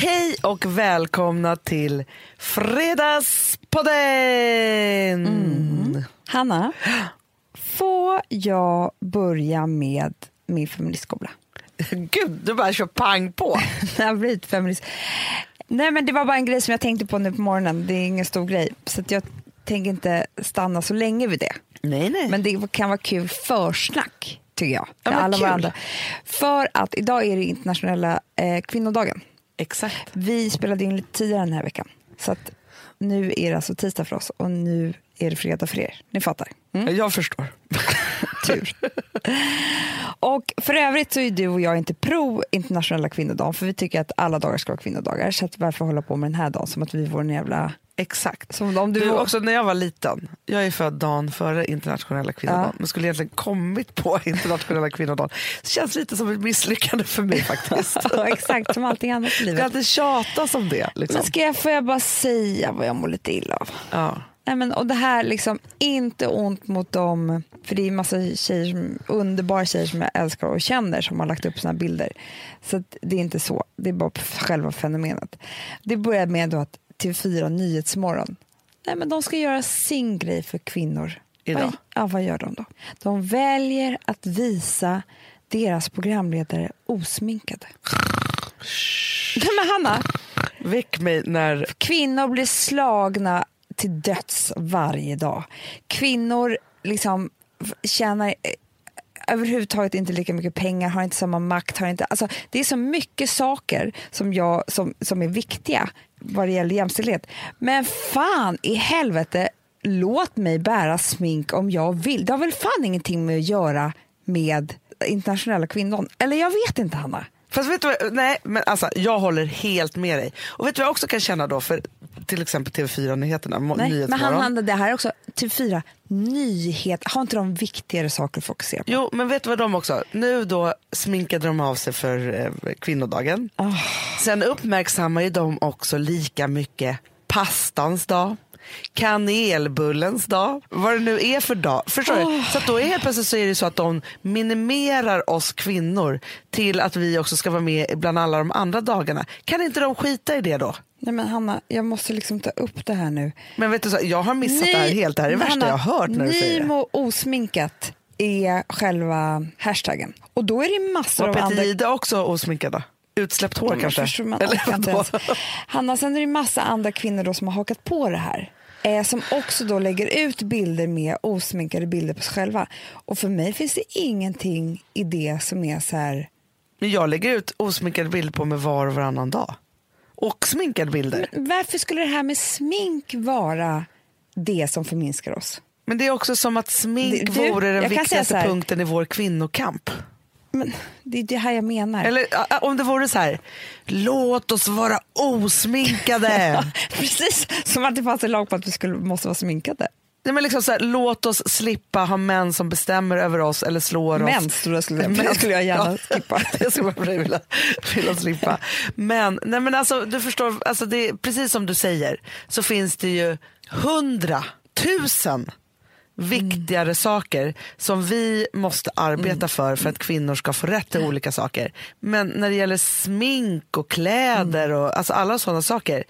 Hej och välkomna till Fredagspodden! Mm. Hanna, får jag börja med min feministskola? Gud, du bara kör pang på. Jag feminist. Nej men det var bara en grej som jag tänkte på nu på morgonen. Det är ingen stor grej. Så jag tänker inte stanna så länge vid det. Nej, nej. Men det kan vara kul försnack tycker jag. Ja, alla varandra. För att idag är det internationella eh, kvinnodagen. Exakt. Vi spelade in lite tidigare den här veckan. Så att nu är det alltså tisdag för oss och nu är det fredag för er. Ni fattar. Mm? Jag förstår. Tur. och för övrigt så är du och jag inte pro internationella kvinnodagen för vi tycker att alla dagar ska vara kvinnodagar. Så att varför hålla på med den här dagen som att vi vore en jävla... Exakt. Som om du, Du, också när jag var liten, jag är född dagen före internationella kvinnodagen, Ja. men skulle egentligen kommit på internationella kvinnodagen. Det känns lite som ett misslyckande för mig faktiskt. ja, exakt, som allting annat i Jag ska livet. alltid tjatas om det. Liksom. Men ska jag, får jag bara säga vad jag mår lite illa av? Ja. Nej, men, och det här liksom, inte ont mot dem, för det är massa tjejer som, underbara tjejer som jag älskar och känner som har lagt upp här bilder. Så det är inte så, det är bara själva fenomenet. Det börjar med då att TV4 Nyhetsmorgon, nej men de ska göra sin grej för kvinnor. Idag. Vad, ja, vad gör de då? De väljer att visa deras programledare osminkade. Nej, men Hanna, Väck mig när... Kvinnor blir slagna till döds varje dag. Kvinnor liksom tjänar eh, överhuvudtaget inte lika mycket pengar, har inte samma makt. Har inte, alltså, det är så mycket saker som, jag, som, som är viktiga vad det gäller jämställdhet. Men fan i helvete, låt mig bära smink om jag vill. Det har väl fan ingenting med att göra med internationella kvinnan. Eller jag vet inte, Hanna. Fast vet du vad, nej men alltså jag håller helt med dig. Och vet du vad jag också kan känna då för till exempel TV4-nyheterna, mo- Nej, men han, han, det här är också TV4 nyhet. Har inte de viktigare saker att fokusera på? Jo men vet du vad de också, nu då sminkade de av sig för eh, kvinnodagen. Ah. Sen uppmärksammar ju de också lika mycket pastans dag, kanelbullens dag, vad det nu är för dag. Förstår du? Så att då är helt plötsligt så är det så att de minimerar oss kvinnor till att vi också ska vara med bland alla de andra dagarna. Kan inte de skita i det då? Nej men Hanna, jag måste liksom ta upp det här nu. Men vet du, så, jag har missat det här helt. Det här är det värsta Hanna, jag har hört när du säger det. Nimo osminkat är själva hashtaggen. Och då är det massor Var av andra... Jihde också osminkad? Utsläppt hår kanske? förstår man, Eller vadå? Hanna, sen är det massa andra kvinnor då som har hakat på det här. Eh, som också då lägger ut bilder med osminkade bilder på sig själva. Och för mig finns det ingenting i det som är så här... Men jag lägger ut osminkade bilder på mig var och varannan dag. Och sminkade bilder. Men, Varför skulle det här med smink vara det som förminskar oss? det är också som att smink Det- du, vore den viktigaste här. punkten i vår kvinnokamp. Men det är det här jag menar. Eller om det vore så här, låt oss vara osminkade. Precis som att det fanns en lag på att vi skulle, måste vara sminkade. Nej, men liksom så här, låt oss slippa ha män som bestämmer över oss eller slår Män oss. skulle jag, skulle, män skulle jag gärna Ja, skippa. Det skulle man vilja, vilja slippa. Men, nej men alltså, du förstår, alltså det, precis som du säger så finns det ju hundra viktigare saker som vi måste arbeta för för att kvinnor ska få rätt till olika saker. Men när det gäller smink och kläder och alltså alla sådana saker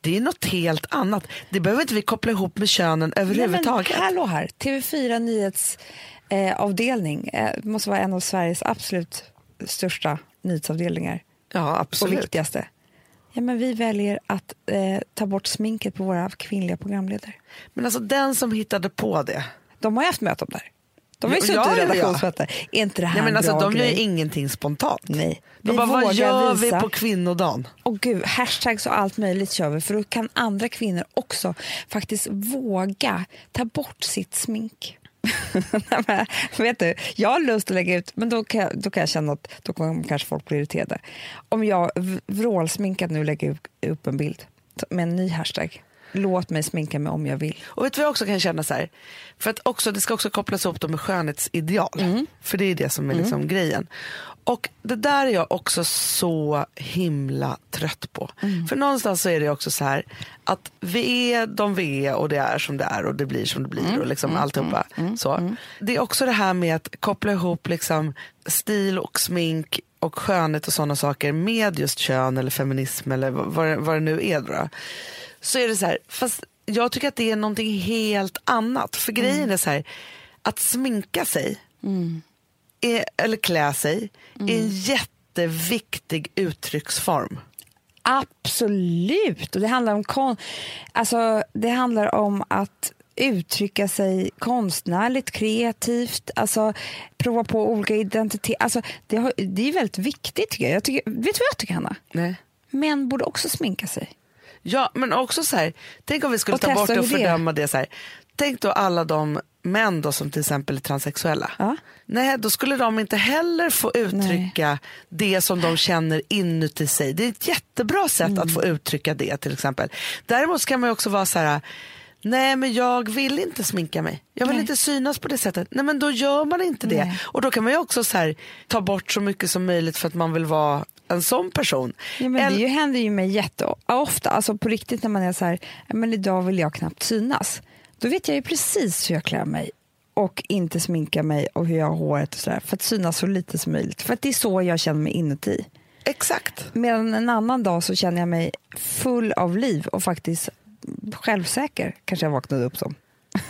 det är något helt annat. Det behöver inte vi koppla ihop med könen överhuvudtaget. Nej, men hallå här, TV4 nyhetsavdelning eh, eh, måste vara en av Sveriges absolut största nyhetsavdelningar ja, och absolut. viktigaste. Ja, men vi väljer att eh, ta bort sminket på våra kvinnliga programledare. Men alltså den som hittade på det. De har ju haft möte om det här. De har ju Ja, suttit ja, i ja. redaktionsmöte. Är inte det här Nej, men en alltså, bra de gör grej? ingenting spontant. Nej. De Vi bara, vad gör visa. vi på kvinnodagen? Och gud, hashtags och allt möjligt kör vi för då kan andra kvinnor också faktiskt våga ta bort sitt smink. Nej, men, vet du, jag har lust att lägga ut, men då kan jag, då kan jag känna att då kommer kanske folk bli irriterade. Om jag vrålsminkad nu lägger upp- en bild med en ny hashtag. Låt mig sminka mig om jag vill. Och vet du vad jag också kan känna så här? För att också, det ska också kopplas ihop med skönhetsideal. Mm. För det är det som är liksom grejen. Och det där är jag också så himla trött på. Mm. För någonstans så är det också så här att vi är de vi är och det är som det är och det blir som det blir Mm. och liksom alltihopa. Så. Det är också det här med att koppla ihop liksom stil och smink och skönhet och sådana saker med just kön eller feminism eller vad, vad det- nu är då, så är det så här, fast jag tycker att det är någonting helt annat. För grejen är så här, att sminka sig är, eller klä sig är en jätteviktig uttrycksform. Absolut. Och det handlar om kon- alltså, det handlar om att uttrycka sig konstnärligt, kreativt, alltså prova på olika identiteter. Alltså, det, har, det är väldigt viktigt tycker jag. jag tycker, vet du vad jag tycker Hanna? Nej. Män borde också sminka sig. Ja, men också så här, tänk om vi skulle Och ta bort det och det fördöma det. så här. Tänk då alla de män då som till exempel är transsexuella. Ja. Nej, då skulle de inte heller få uttrycka det som de känner inuti sig. Det är ett jättebra sätt Mm. att få uttrycka det till exempel. Däremot ska man ju också vara så här, nej men jag vill inte sminka mig. Jag vill Nej. inte synas på det sättet. Nej men då gör man inte det. Nej. Och då kan man ju också så här, ta bort så mycket som möjligt för att man vill vara en sån person. Ja, men Eller- det ju- händer ju mig jätteofta, alltså på riktigt när man är så här, "Ja, men idag vill jag knappt synas. Då vet jag ju precis hur jag klär mig och inte sminkar mig och hur jag har håret och sådär för att synas så lite som möjligt. För att det är så jag känner mig inuti. Exakt. Medan en annan dag så känner jag mig full av liv och faktiskt självsäker kanske jag vaknade upp som.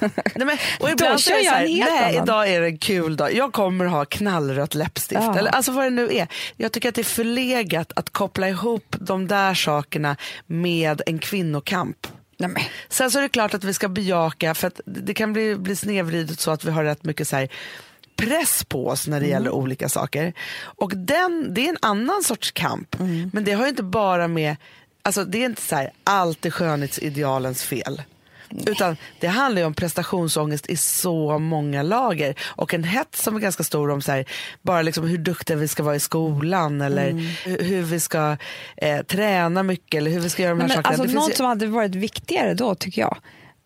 Nej, men, och ibland så är jag här, nej idag är det en kul dag, jag kommer ha knallrött läppstift. Ja. Eller, alltså vad det nu är. Jag tycker att det är förlegat att koppla ihop de där sakerna med en kvinnokamp. Nej, men. Sen så är det klart att vi ska bejaka, för att det kan bli, bli snedvridet så att vi har rätt mycket så här, press på oss när det gäller olika saker. Och den, det är en annan sorts kamp. Men det har ju inte bara med, alltså det är inte så här, allt är skönhetsidealens fel. Utan det handlar ju om prestationsångest i så många lager och en hets som är ganska stor om så här, bara liksom hur duktiga vi ska vara i skolan eller hur, hur vi ska eh, träna mycket eller hur vi ska göra de här men sakerna. alltså, något ju- som hade varit viktigare då tycker jag,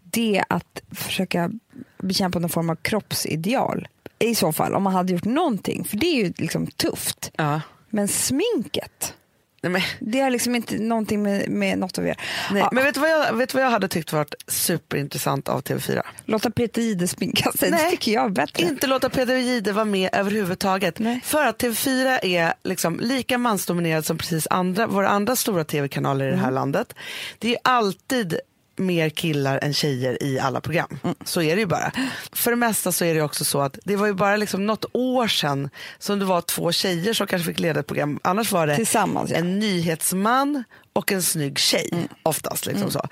det är att försöka bekämpa någon form av kroppsideal. I så fall, om man hade gjort någonting, för det är ju liksom tufft. ja. Men sminket, Nej, det har liksom inte någonting med, med något att göra. nej. Ja, men vet du, vad jag, vet vad jag hade tyckt varit superintressant av TV4? Låta Peter Jihde sminka sig, det Nej, tycker jag är bättre. Inte låta Peter Jihde vara med överhuvudtaget. Nej. För att TV4 är liksom lika mansdominerad som precis andra, våra andra stora tv-kanaler i det Mm. här landet. Det är alltid mer killar än tjejer i alla program. Mm. Så är det ju bara. För det mesta så är det också så att det var ju bara liksom något år sedan som det var två tjejer som kanske fick leda ett program. Annars var det Tillsammans, ja. en nyhetsman och en snygg tjej Mm. oftast. Liksom så.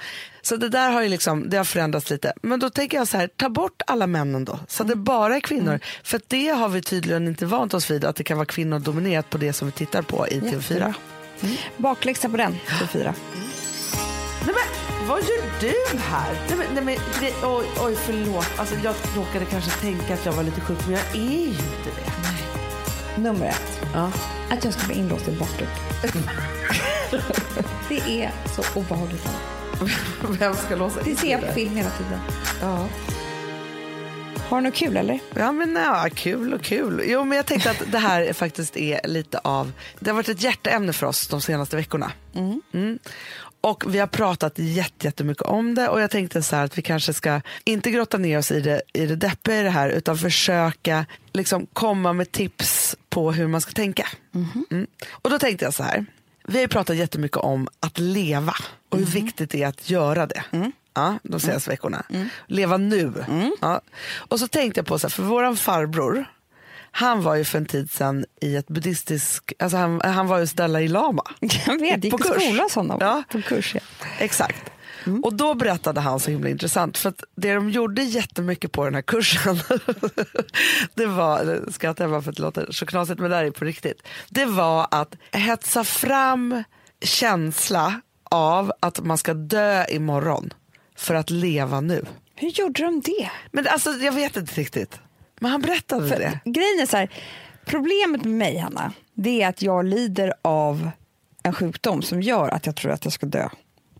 så det där har ju liksom, det har förändrats lite. Men då tänker jag så här, ta bort alla männen då. Så Mm. att det bara är kvinnor. För att det har vi tydligen inte vant oss vid, att det kan vara kvinnor dominerat på det som vi tittar på i TV4. Jättebra. Bakläxa på den, TV4. Nej men vad gör du här? Nej men, nej, men det, oj, oj förlåt. Alltså, jag råkade kanske tänka att jag var lite sjuk men jag är ju inte det. Nummer ett, Ja. att jag ska bli inlåst i bakrum. det är så obehagligt. Vem ska låsa Det in ser jag på det? film hela tiden. Ja. Har du något kul eller? Ja men ja, kul och kul. Jo men jag tänkte att det här faktiskt är lite av, det har varit ett hjärteämne för oss de senaste veckorna. Mm. Och vi har pratat jätte- jättemycket om det och jag tänkte så att vi kanske ska inte grotta ner oss i det, i det deppiga i det här utan försöka liksom komma med tips på hur man ska tänka. Mm. Och då tänkte jag så här, vi har pratat jättemycket om att leva och hur viktigt det är att göra det. Ja, de senaste veckorna. Leva nu. Ja. Och så tänkte jag på, så här, för våran farbror, han var ju för en tid sedan i ett buddhistisk, alltså han, han var ju Dalai Lama. Jag vet, gick På i kurs. skola hos honom. Ja. På kurs, ja. Exakt. Och då berättade han så himla intressant, för att det de gjorde jättemycket på den här kursen, det var, skrattar jag bara för att det låter så knasigt men det här är på riktigt, det var att hetsa fram känsla av att man ska dö imorgon för att leva nu. Hur gjorde de det? Men alltså jag vet inte riktigt, men han berättade För det. grejen är så här, problemet med mig, Hanna, det är att jag lider av en sjukdom som gör att jag tror att jag ska dö.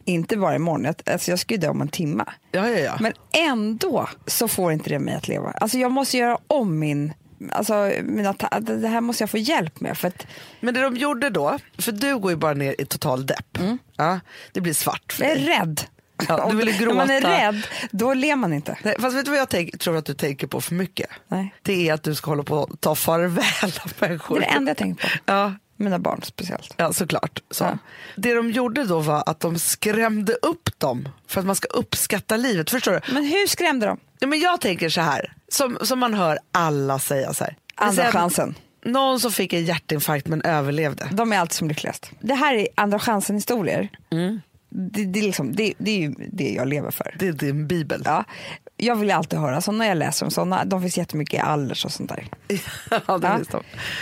Inte bara imorgon, jag, alltså jag ska ju dö om en timme. Ja, ja, ja. Men ändå så får inte det mig att leva. Alltså jag måste göra om min... Alltså mina, det här måste jag få hjälp med. För att Men det de gjorde då, för du går ju bara ner i total depp. Ja, det blir svart för jag är dig. rädd. Ja, du vill När man är gråta. rädd, då ler man inte. Nej, fast vet du vad jag tänk, tror att du tänker på för mycket? Nej. Det är att du ska hålla på att ta farväl av Det människor. är det enda jag tänker på. Ja, Mina barn speciellt. Ja, såklart. Så. Ja. Det de gjorde då var att de skrämde upp dem för att man ska uppskatta livet. Förstår du? Men hur skrämde de? Ja, men jag tänker så här, som, som man hör alla säga så här. Andra chansen. Någon som fick en hjärtinfarkt men överlevde. De är alltid som lyckligast. Det här är andra chansen historier. Det, det, är liksom, det, det är ju det jag lever för. Det är din bibel. Ja, jag vill alltid höra sådana, jag läser om sådana. De finns jättemycket i Allers och sånt där. Ja, det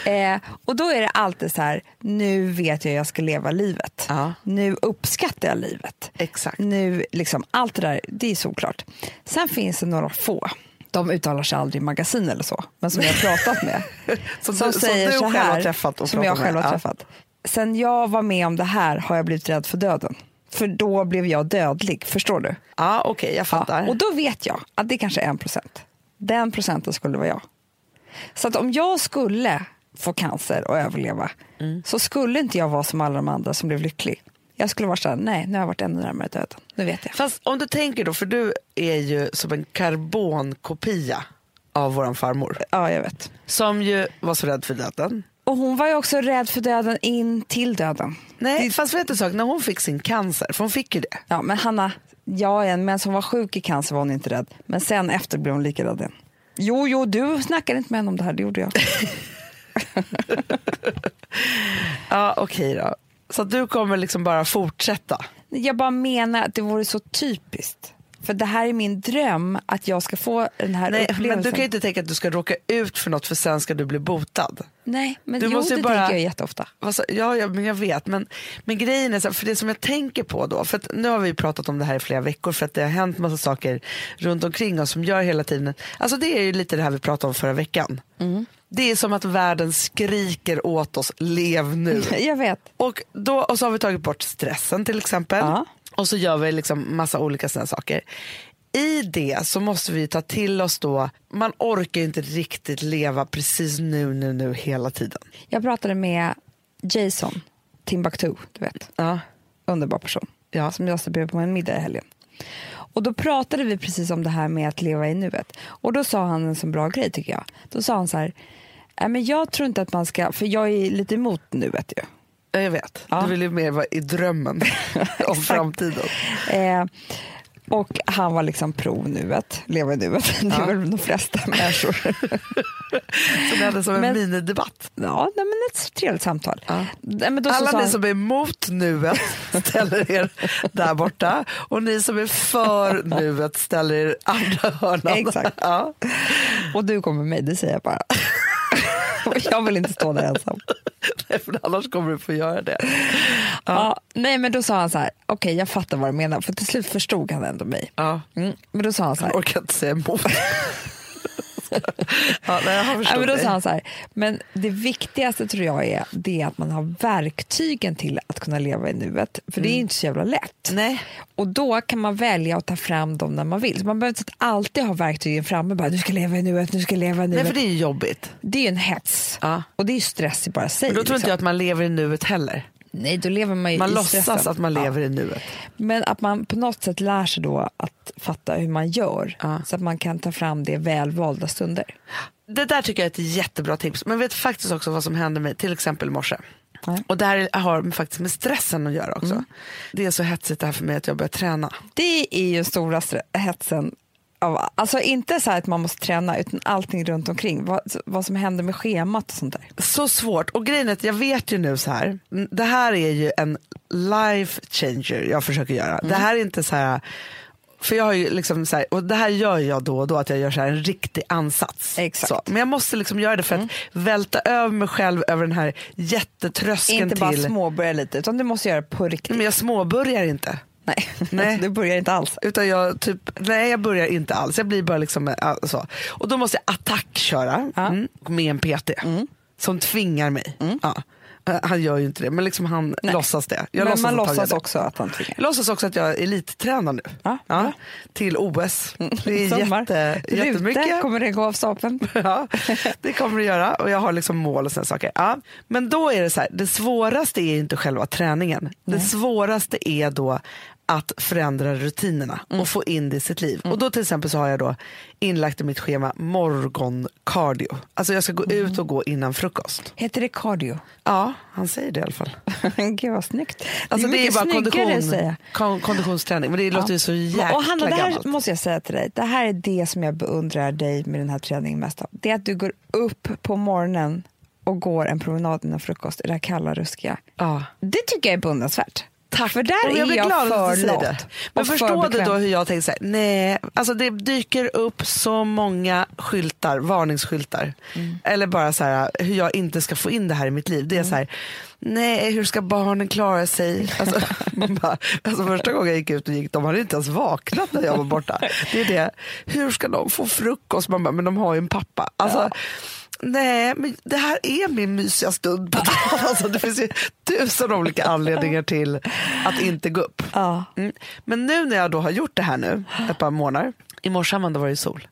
Ja. Eh, och då är det alltid så här, nu vet jag jag ska leva livet. Ja. Nu uppskattar jag livet. Exakt. Nu, liksom, allt det där, det är såklart. Sen finns det några få. De uttalar sig aldrig i magasin eller så, men som jag har pratat med. Som, som du, som säger du så själv här, har träffat och som jag själv med. har Ja. träffat. Sen jag var med om det här har jag blivit rädd för döden. För då blev jag dödlig, förstår du? Ja, okej, jag fattar. Ja, och då vet jag att det kanske är en procent. Den procenten skulle vara jag. Så att om jag skulle få cancer och överleva Mm. så skulle inte jag vara som alla de andra som blev lycklig. Jag skulle vara så här, nej, nu har jag varit ännu närmare döden. Nu vet jag. Fast om du tänker då, för du är ju som en karbonkopia av våran farmor. Ja, jag vet. Som ju var så rädd för döden. Och hon var ju också rädd för döden in till döden. Nej, fast vet du en sak, när hon fick sin cancer, för hon fick ju det. Ja, men Hanna, jag är en men som var sjuk i cancer var hon inte rädd. Men sen efter blev hon lika rädd igen. Jo, jo, du snackade inte med henne om det här, det gjorde jag. Ja, okej då. Så du kommer liksom bara fortsätta. Jag bara menar att det vore så typiskt. För det här är min dröm, att jag ska få den här Nej, upplevelsen. men du kan ju inte tänka att du ska råka ut för något för sen ska du bli botad. Nej, men Du jo, måste det bara- tänker jag jätteofta. Sa- Ja, ja, men jag vet. Men, men grejen är, så för det som jag tänker på då, för nu har vi pratat om det här i flera veckor för att det har hänt massa saker runt omkring oss som gör hela tiden, alltså det är ju lite det här vi pratade om förra veckan. Mm. Det är som att världen skriker åt oss, lev nu. Jag vet. Och, då, och så har vi tagit bort stressen till exempel. Ja. Och så gör vi liksom massa olika sådana saker. I det så måste vi ta till oss då, man orkar inte riktigt leva precis nu, nu, nu hela tiden. Jag pratade med Jason Timbuktu, du vet. Ja. Underbar person. Ja. Som jag bjuda på en middag i helgen. Och då pratade vi precis om det här med att leva i nuet. Och då sa han en så bra grej tycker jag. Då sa han så här, "Nej, men jag tror inte att man ska, för jag är lite emot nuet ju. Ja, Jag vet, Ja. du vill ju mer vara i drömmen om framtiden. Eh, och han var liksom pro nuet, leva i nuet. Det är Ja. väl de flesta människor. Som vi hade som en Men- minidebatt. ja, nej, men ett trevligt samtal. Ja. Nej, så Alla ni han- som är emot nuet ställer er där borta och ni som är för nuet ställer er andra hörnan. Exakt. Ja. Och du kommer med mig, det säger jag bara. jag vill inte stå där ensam. Nej, för annars kommer du få göra det. Ja. nej men då sa han så här, okej jag fattar vad du menar, för till slut förstod han ändå mig. Ja. Mm. Men då sa han så här, Jag orkar inte säga emot. ja, nej, jag har förstått men då sa han så här, men det viktigaste tror jag är, det är att man har verktygen till att kunna leva i nuet, för det är inte så jävla lätt. Nej. Och då kan man välja att ta fram dem när man vill. Så man behöver inte alltid ha verktygen framme, bara du ska leva i nuet, du ska leva i nuet. Nej, för det är ju jobbigt. Det är ju en hets. Ja. Och det är stress i bara sig. Men då tror inte liksom. jag att man lever i nuet heller. Nej, då lever man ju Man i låtsas stressen. att man Ja. lever i nuet. Men att man på något sätt lär sig då att fatta hur man gör Ja. så att man kan ta fram det välvalda stunder. Det där tycker jag är ett jättebra tips. Men vet faktiskt också vad som hände mig till exempel i morse. Nej. Och det här har faktiskt med stressen att göra också. Mm. Det är så hetsigt det här för mig att jag börjar träna. Det är ju stora hetsen. Av, alltså inte så här att man måste träna utan allting runt omkring. Vad, vad som händer med schemat och sånt där. Så svårt. Och grejen är att jag vet ju nu så här. mm, Det här är ju en life changer jag försöker göra. Mm. Det här är inte så här. För jag har ju liksom så här, och det här gör jag då och då att jag gör så här en riktig ansats. Exakt. Mm. Så. Men jag måste liksom göra det för att välta över mig själv över den här jättetröskeln Inte bara till. småbörja lite utan du måste göra det på riktigt. Men jag småbörjar inte. Nej, Nej. du börjar inte alls. Utan jag typ, nej jag börjar inte alls. Jag blir bara liksom äh, så. Och då måste jag attack köra Ja. mm, med en PT. Som tvingar mig. Ja. Eh, Han gör ju inte det men liksom han Nej. låtsas det. Jag Men låtsas man låtsas det. också att han tvingar. Jag låtsas också att jag är elittränar nu. Ja, bra. till OS. Det är Sommar. jätte, Rute, jättemycket. kommer det gå av stapeln? Ja, det kommer det göra och jag har liksom mål och sådana saker. Ja. Men då är det så här, det svåraste är inte själva träningen. Det svåraste är då att förändra rutinerna och få in det i sitt liv. Och då till exempel så har jag då inlagt i mitt schema morgoncardio. Alltså jag ska gå ut och gå innan frukost. Heter det cardio? Ja, han säger det i alla fall. Gud vad snyggt. Alltså det är, mycket bara snyggare kondition, att säga. kon- konditionsträning men det låter ju så jäkla och Hanna, det här gammalt. måste jag säga till dig. Det här är det som jag beundrar dig med den här träningen mest av. Det är att du går upp på morgonen och går en promenad innan frukost i det här kalla, ruskiga. Ja. Det tycker jag är beundransvärt. Tack. För där Och är blir jag glad för du lat. det. Men och för förstå det bekväm. då hur jag tänkte så här, nej, alltså det dyker upp så många skyltar, varningsskyltar. Mm. Eller bara så här hur jag inte ska få in det här i mitt liv. Det är Mm. så här, nej hur ska barnen klara sig? Alltså, bara, alltså första gången jag gick ut och gick, de hade inte ens vaknat när jag var borta. Det är det, hur ska de få frukost? Man bara, men de har ju en pappa. Alltså, Nej, men det här är min mysiga stund på dagen. Alltså, det finns ju tusen olika anledningar till att inte gå upp. Ja. Mm. Men nu när jag då har gjort det här nu, ett par månader, i morse var det sol.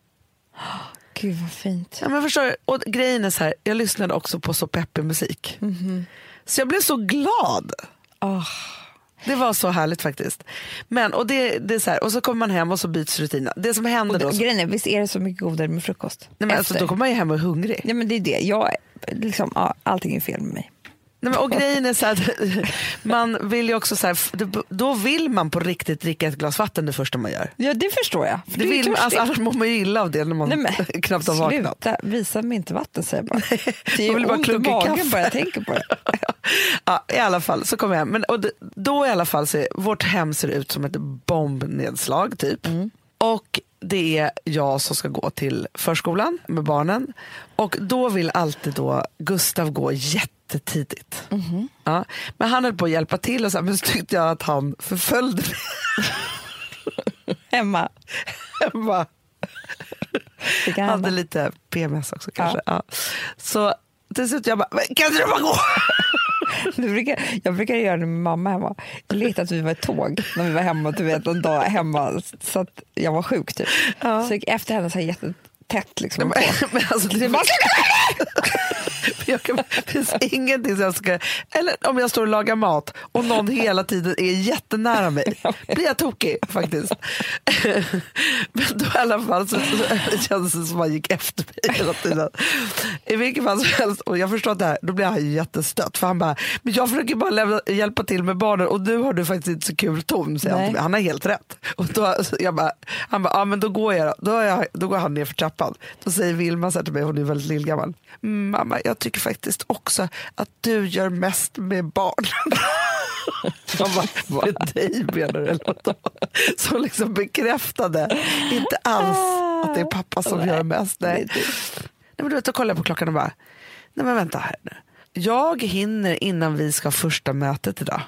Gud vad fint. Ja, men förstår? Och grejen är så här, jag lyssnade också på så peppig musik. Så jag blev så glad. Oh. Det var så härligt faktiskt. Men, och, det, det är så här, och så kommer man hem och så byts rutinerna. Det som händer då, grejen är, visst är det så mycket godare med frukost? nej, men alltså, då kommer man ju hem och är hungrig. Ja, men det är det. Jag, liksom, ja, allting är fel med mig. Nej, men, och grejen är så att man vill ju också så här, då vill man på riktigt dricka ett glas vatten det första man gör. Ja, det förstår jag. För Det vill, man- alltså, annars mår man ju illa av det när man Nej, men, knappt har vaknat. Sluta, visa mig inte vatten säger jag. Det man vill är ont i magen bara jag tänker på det. Ja, I alla fall så kommer jag hem. Men, och det, då i alla fall så är, vårt hem ser ut som ett bombnedslag typ. Mm. Och det är jag som ska gå till förskolan med barnen. Och då vill alltid då Gustav gå jättetidigt. Mhm. Ja, men han höll på att hjälpa till och så, här, men så tyckte jag att han förföljde mig Hemma. hemma. Kan hade lite PMS också kanske. Ja. Så till slut jag bara, "Men kan inte du bara gå? Brukar, jag brukar göra det med mamma hemma. Jag lekte att vi var ett tåg när vi var hemma, du vet, en dag hemma så att jag var sjuk typ. Ja. Så gick efter henne så här jättetätt liksom. Men, på. men alltså, Det bara, jag kan, det finns ingenting som jag ska... Eller om jag står och lagar mat och någon hela tiden är jättenära mig. blir jag tokig faktiskt. Men då i alla fall så, så kändes det som att man gick efter mig hela tiden. I vilket fall som helst, och jag förstår att det här, då blir han jättestött. För han bara, men jag försöker bara lämna, hjälpa till med barnen och nu har du faktiskt inte så kul ton. Säger han, Nej. till mig. han har helt rätt. Och då, jag bara, han bara, ja men då går jag då. Då, jag, då går han ner för trappan. Då säger Vilma så här till mig, hon är väldigt lillgammal. "Mm, Mamma, jag tycker faktiskt också att du gör mest med barnen. Bara, med dig menar du? Eller vad? Som liksom bekräftade, inte alls att det är pappa som gör mest. Nej. Nej, men du vet, då kollar jag på klockan och bara, nej men vänta här nu. Jag hinner innan vi ska ha första mötet idag.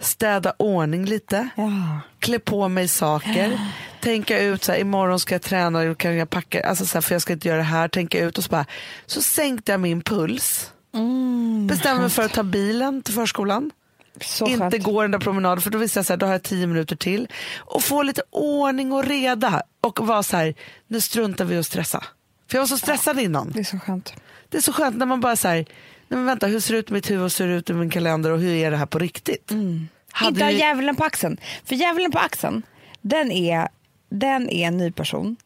Städa ordning lite, Ja. klä på mig saker, tänka ut så här, imorgon ska jag träna, då kan jag packa, alltså så här, för jag ska inte göra det här, tänka ut och så bara, så sänkte jag min puls. Mm, Bestämde mig för att ta bilen till förskolan så inte skönt. gå den där promenaden för då visste jag så här, då har jag tio minuter till. Och få lite ordning och reda och vara så här, nu struntar vi och stressa. För jag var så stressad innan. Det är så skönt. Det är så skönt när man bara så här, nej men vänta hur ser det ut i mitt huvud och ser det ut i min kalender och hur är det här på riktigt? Hade Inte ha djävulen på axeln. För djävulen på axeln, den är, den är en ny person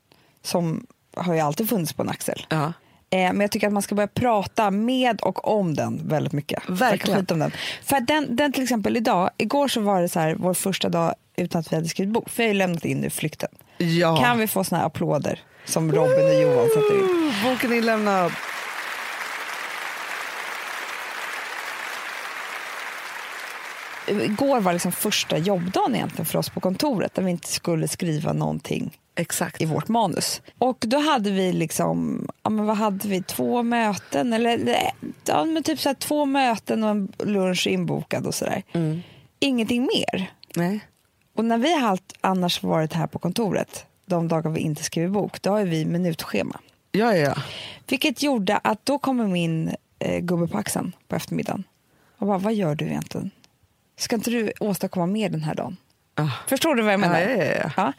som har ju alltid funnits på en axel. ja. Eh, men jag tycker att man ska börja prata med och om den väldigt mycket. Verkligen. Om den. För att den, den till exempel idag, igår så var det så här, vår första dag utan att vi hade skrivit bok. För jag har ju lämnat in nu flykten. ja. Kan vi få såna här applåder som Robin och Johan sätter in? Boken är inlämnad. Igår var liksom första jobbdagen egentligen för oss på kontoret där vi inte skulle skriva någonting Exakt. i vårt manus. Och då hade vi liksom, ja men vad hade vi, två möten eller ja, men typ så här, två möten och en lunch inbokad och sådär. Ingenting mer. Nej. Och när vi har annars varit här på kontoret, de dagar vi inte skriver bok, då har vi minutschema. Ja, ja, ja. Vilket gjorde att då kommer min eh, gubbe på axeln på eftermiddagen och bara, vad gör du egentligen? Ska inte du åstadkomma mer den här dagen? Ah. Förstår du vad jag menar? Ja, ja, ja, ja.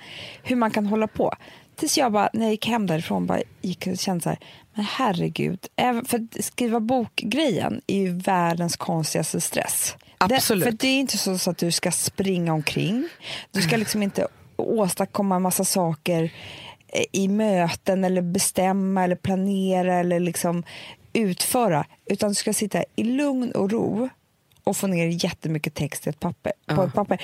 Hur man kan hålla på. Tills jag bara, när jag gick hem därifrån, bara gick och kände så här, men herregud. Även, för att skriva bokgrejen är ju världens konstigaste stress. Absolut. Det, för det är inte så, så att du ska springa omkring. Du ska liksom inte åstadkomma en massa saker eh, i möten eller bestämma eller planera eller liksom utföra. Utan du ska sitta i lugn och ro och få ner jättemycket text i ett papper, på ett papper.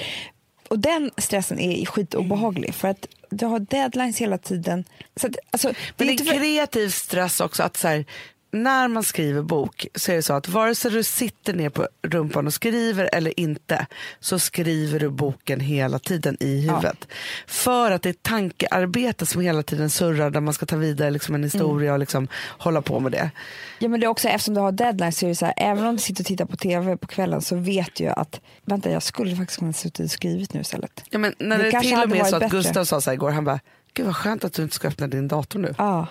Och den stressen är skitobehaglig för att du har deadlines hela tiden. Så att, alltså, det Men är det inte är för... kreativ stress också. att så här, När man skriver bok så är det så att vare sig du sitter ner på rumpan och skriver eller inte så skriver du boken hela tiden i huvudet. För att det är tankearbete som hela tiden surrar där man ska ta vidare liksom en historia Mm. och liksom hålla på med det. Ja, men det är också, eftersom du har deadlines så är det så här, även om du sitter och tittar på tv på kvällen så vet du ju att vänta jag skulle faktiskt kunna suttit och skrivit nu istället. Ja, men när Det det, till och med så att bättre. Gustav sa så här igår, han bara, gud vad skönt att du inte ska öppna din dator nu. Ja.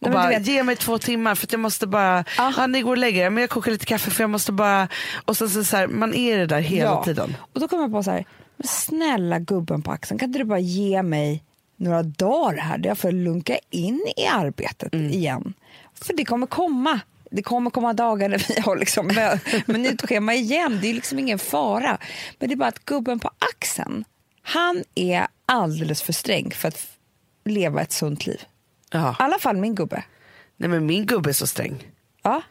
Nej, bara, vet, ge mig två timmar för jag måste bara, Ah. ja. ni går och lägger er, men jag kokar lite kaffe för jag måste bara, och så, så, så här, man är det där hela ja. tiden. Och då kommer jag på så här, men snälla gubben på axeln, kan inte du bara ge mig några dagar här där jag får lunka in i arbetet Mm. igen? För det kommer komma. Det kommer komma dagar när vi har liksom minutschema igen. Det är liksom ingen fara. Men det är bara att gubben på axeln, han är alldeles för sträng för att leva ett sunt liv. Ja. I alla fall min gubbe. Nej men min gubbe är så sträng. Ja.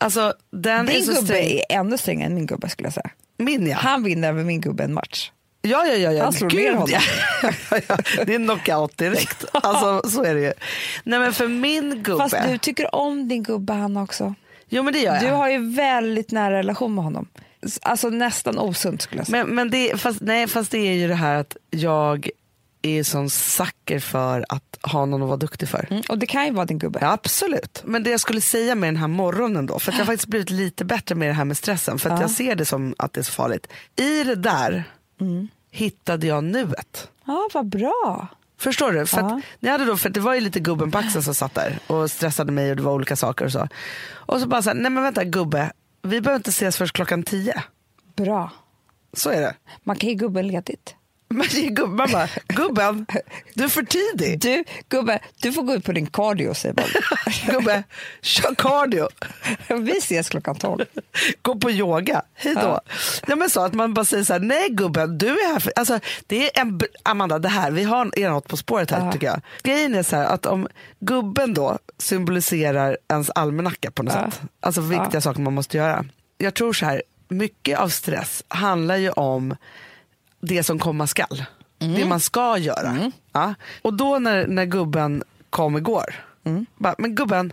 Alltså den är Din så gubbe sträng. är ännu strängare än min gubbe skulle jag säga. Min ja. Han vinner över min gubbe en match. Ja, ja, ja, ja. Han slår Gud, ner honom. Ja. Ja, ja. Det är knockout direkt. Alltså så är det ju. Nej men för min gubbe. Fast du tycker om din gubbe han också. Jo men det gör jag. Du har ju väldigt nära relation med honom. Alltså nästan osunt skulle jag säga. Men, men det, fast, nej, fast det är ju det här att jag är sån sucker för att ha någon att vara duktig för. Mm, och det kan ju vara din gubbe. Ja, absolut. Men det jag skulle säga med den här morgonen då, för att jag har faktiskt blivit lite bättre med det här med stressen, för att Ja. jag ser det som att det är så farligt. I det där Mm. hittade jag nuet. Ja, vad bra. Förstår du? För, Ja. att, hade då, för det var ju lite gubben på axeln som satt där och stressade mig och det var olika saker och så. Och så bara så här, nej men vänta gubbe, vi behöver inte ses först klockan tio. Bra. Så är det. Man kan ge gubben ledigt. Man bara, gubben, du är för tidig. Du, gubbe, du får gå ut på din cardio säger man. Gubbe, kör cardio. Vi ses klockan 12. Gå på yoga, hej då. Ja. Ja. men så att man bara säger så här, nej gubben, du är här för... Alltså, det är en... Amanda, det här, vi har er något på spåret här Ja. tycker jag. Grejen är så här att om gubben då symboliserar ens almanacka på något Ja. sätt, alltså viktiga saker man måste göra. Jag tror så här, mycket av stress handlar ju om det som komma skall. Mm. Det man ska göra. Ja. Och då när, när gubben kom igår, Mm. bara, men gubben,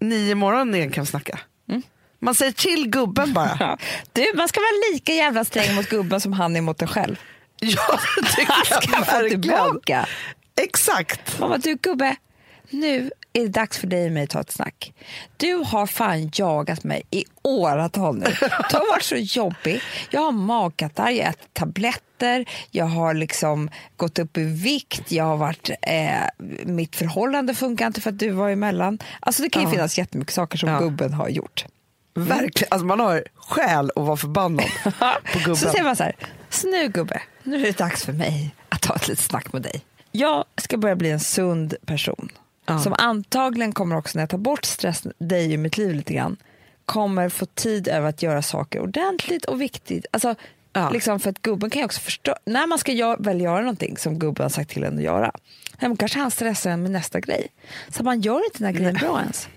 nio morgon igen kan vi snacka. Mm. Man säger till gubben bara. Du, man ska vara lika jävla sträng mot gubben som han är mot dig själv. Ja, det tycker jag ska verkligen. tillbaka. Exakt. Mamma, du gubbe, nu är det dags för dig och mig att ta ett snack. Du har fan jagat mig i åratal nu. Du har varit så jobbig. Jag har magkatarr, jag har ätit tabletter, jag har liksom gått upp i vikt, jag har varit, eh, mitt förhållande funkar inte för att du var emellan. Alltså det kan ju Ja. finnas jättemycket saker som Ja. gubben har gjort. Verkligen. Alltså man har skäl att vara förbannad på gubben. Så säger man så här, nu gubbe, nu är det dags för mig att ta ett litet snack med dig. Jag ska börja bli en sund person. Ja. Som antagligen kommer också när jag tar bort stress, dig ur mitt liv lite grann, kommer få tid över att göra saker ordentligt och viktigt. Alltså, Ja. liksom för att gubben kan ju också förstå, när man ska gör, väl göra någonting som gubben har sagt till en att göra, men kanske han stressar en med nästa grej. Så man gör inte den här grejen bra ens.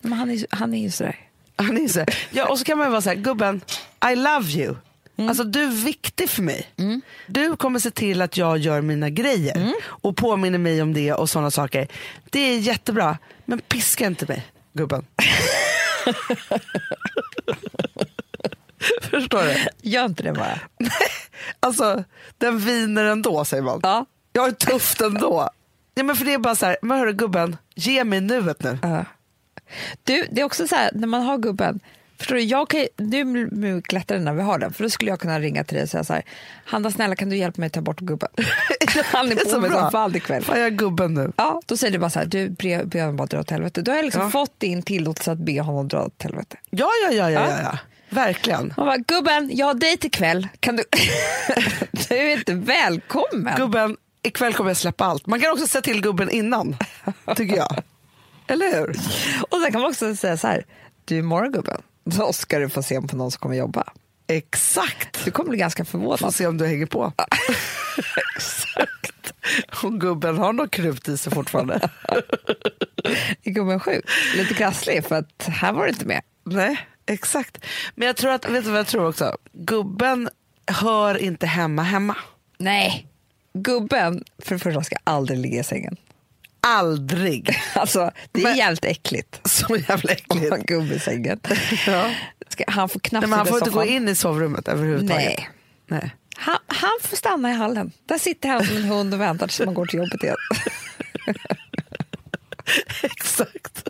Men han är, han är ju sådär. Han är så. Ja, och så kan man ju vara så här, gubben, I love you. Mm. Alltså du är viktig för mig. Du kommer se till att jag gör mina grejer Mm. och påminner mig om det och sådana saker. Det är jättebra, men piska inte mig, gubben. Förstår du? Gör inte det bara. Alltså, den viner ändå säger man. Ja. Jag har det tufft ändå. Ja, men för det är bara så här, men hörru gubben, ge mig nuet nu. Ja. Du, det är också så här, när man har gubben, förstår du, jag kan, nu det mycket lättare när vi har den, för då skulle jag kunna ringa till dig och säga så här, Hanna snälla kan du hjälpa mig att ta bort gubben? Han är är på mig som fan ikväll. Fan, jag är gubben nu. Ja, då säger du bara så här, du ber honom bara dra åt helvete. Då har jag liksom Ja. fått din tillåtelse att be honom dra åt helvete. Ja, ja, ja, Ja. ja, ja. Verkligen. Man bara, gubben, jag har dejt ikväll, kan du... du är inte välkommen. Gubben, ikväll kommer jag släppa allt. Man kan också säga till gubben innan, tycker jag. Eller hur? Och sen kan man också säga så här, du imorgon gubben, då ska du få se på någon som kommer jobba. Exakt. Du kommer bli ganska Får förvånad. se om du hänger på. Exakt. Och gubben har något krut i sig fortfarande. Är gubben sjuk? Lite krasslig för att här var det inte med. Nej, exakt. Men jag tror att, vet du vad jag tror också? Gubben hör inte hemma hemma. Nej. Gubben, för det första, ska aldrig ligga i sängen. Aldrig. Alltså, det är Men- jävligt äckligt Så jävla äckligt. gubbe i sängen. Ja. Ska, han får knappt Nej, men han får inte gå in i sovrummet överhuvudtaget. Nej. Nej. Han, han får stanna i hallen. Där sitter han som en hund och väntar tills man går till jobbet igen. Exakt.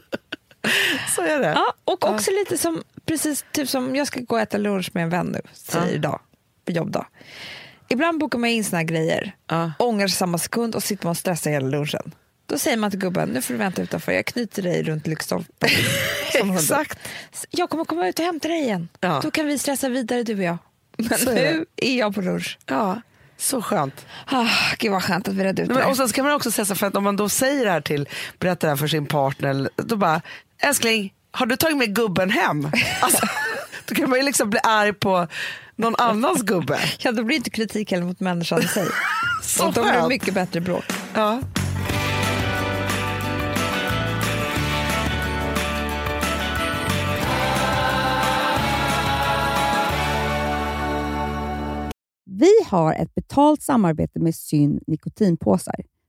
Så är det. Ja, och också lite som, precis typ som jag ska gå och äta lunch med en vän nu, säger Ja. idag, på jobbdag. Ibland bokar man in såna här grejer, Ja. ångrar sig samma sekund och sitter man och stressar hela lunchen. Då säger man till gubben, nu får du vänta utanför, jag knyter dig runt lyktstolpen. Exakt. Jag kommer komma ut och hämta dig igen. Ja. Då kan vi stressa vidare du och jag. Men Så är nu är jag på lunch. Ja, så skönt. Ah, gud vad skönt att vi redde ut Nej, men, det. och sen ska man också säga så för att om man då säger det här till, berättar det här för sin partner, då bara, älskling, har du tagit med gubben hem? Alltså, då kan man ju liksom bli arg på någon annans gubbe. Ja, då blir det inte kritik heller mot människan i sig. Så då blir det mycket bättre bråk. Ja. Vi har ett betalt samarbete med Syn nikotinpåsar.